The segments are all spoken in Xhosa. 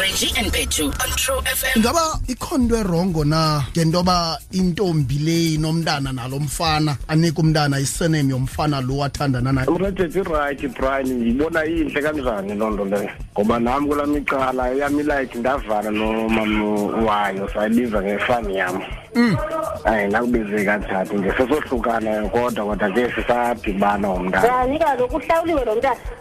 Reggie and Petu on True FM. Ngaba ikhona into erongo na ngento yoba intombi le inomntana nalo mfana anike umntana isename yomfana lo athandana naye. Umrethethe right Brian ngibona inhle kanjani loo nto leyo ngoba nam kula micala eyam ilike ndavana nomama wayo sayibiza ngefani yam mm. ayi nakubizeka athathe nje sesohlukana kodwa kodwa ke sisadibana umntana kaloku uhlawuliwe lo mntana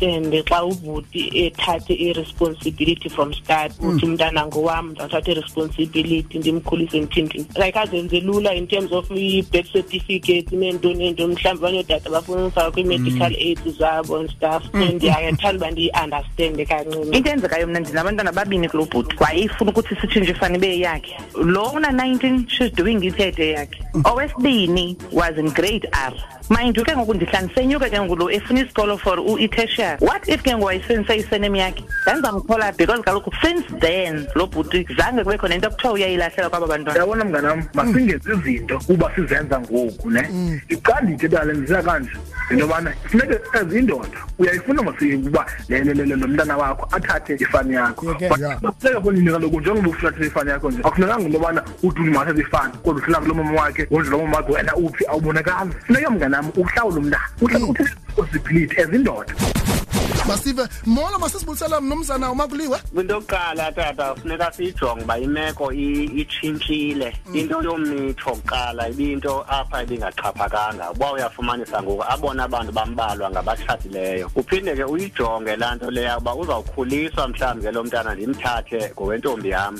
and xa ubhuti ethathe i-responsibility from start hmm. uthi umntana ngowam ndizawuthatha i-responsibility ndimkhulise ndithintini like azenze lula in terms of i-birth certificate neento neento mhlawumbi banoodata bafuna umfaka kwi-medical hmm. aid zabo and stuff so hmm. ndiyathanda uba ndiyi-understande kancinci into enzekayo mna ndinabantwana babini kulo bhuti wayefuna ukuthi sitshintshe ifani ibe yakhe lo una-nineteen she's doing it yakhe owesibini was in grade r mind you ke ngoku ndihla ndisenyuke ke ngoku lo efuna isikolo for uitertiary what if ke ngoku wayisebenzisa isenem yakhe ndandizamthola because kaloku since then lo bhuti zange kube khona into kuthiwa uyayilahlela kwaba bantwana ndiyabona mnganam masingenzi izinto kuba sizenza ngoku ne mm. icandide ibala ndizisa kanje into yobana funeke as indoda uyayifuna masiuba lo mntana wakho athathe ifani yakho but kufuneka konini kaloku njengoba ufuna athathe ifani yakho nje akufunekanga into yobana udumasa zifana kodwa uhlala kulo mama wakhe wondlela umama wakhe wena uphi awubonakali funeka mnganam uhlawula umntana uhlala uthi responsibility as indoda masive molo masisibulisela mnumzana umakuliwe into yokuqala tata funeka siyijonge uba imeko itshintshile mm. into yomitho kuqala ibiyinto apha ibingaxhaphakanga uba uyafumanisa ngoku abona abantu bambalwa ngabatshatileyo uphinde ke uyijonge laa nto leya uba uzawukhuliswa mhlawumbi ke lo mntana ndimthathe ngowentombi yam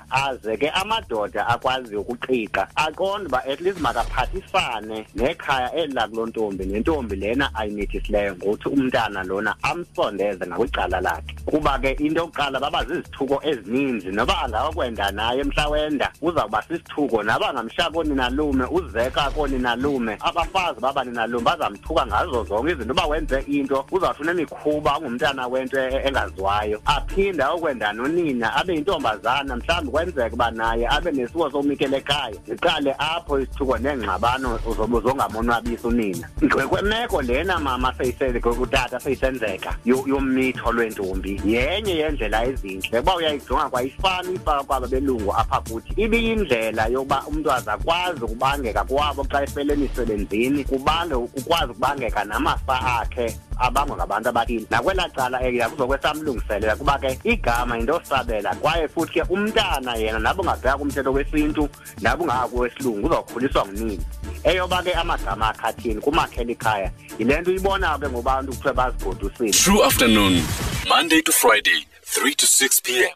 aze ke amadoda akwazi ukuqiqa aqonde uba at least makaphathisane nekhaya eli lakulo ntombi nentombi lena ayimithisileyo ngokuthi umntana lona amsondeze ngakwicala lakhe kuba ke into yokuqala baba zizithuko ezininzi noba angakwenda naye mhla wenda uzawuba sisithuko naba ngamsha koninalume uzeka koninalume abafazi baba ninalume bazamthuka ngazo zonke izinto uba wenze into uzawuthi unemikhu kuba ungumntana wento e-, engaziwayo aphinde ayokwenda nonina abe yintombazana mhlawumbi kwenzeka uba naye abe nesiko somikelekayo ziqale apho isithuko neengxabano uzobe uzongamonwabisi unina ngwekwemeko lena mama utata seyisenzeka yommitho lwentombi yenye yendlela ezintle uba uyayijonga kwayifani ifaka kwaba belungu apha kuthi ibiyindlela yokuba umntu azakwazi ukubangeka kwabo xa efele emisebenzini kubange ukwazi ukubangeka namafa akhe abangwa ngabantu abathile nakwelaa cala eya kuzokwesamlungiselela kuba ke igama yinto osabela kwaye futhi ke umntana yena nabo ungabheka kumthetho wesintu nabo ungaka kowesilungu kuzawukhuliswa ngunini eyoba ke amagama akhathini kumakhela ikhaya yile nto uyibona ke ngobantu kuthiwe bazigodusile true afternoon monday to friday 3 to 6 p m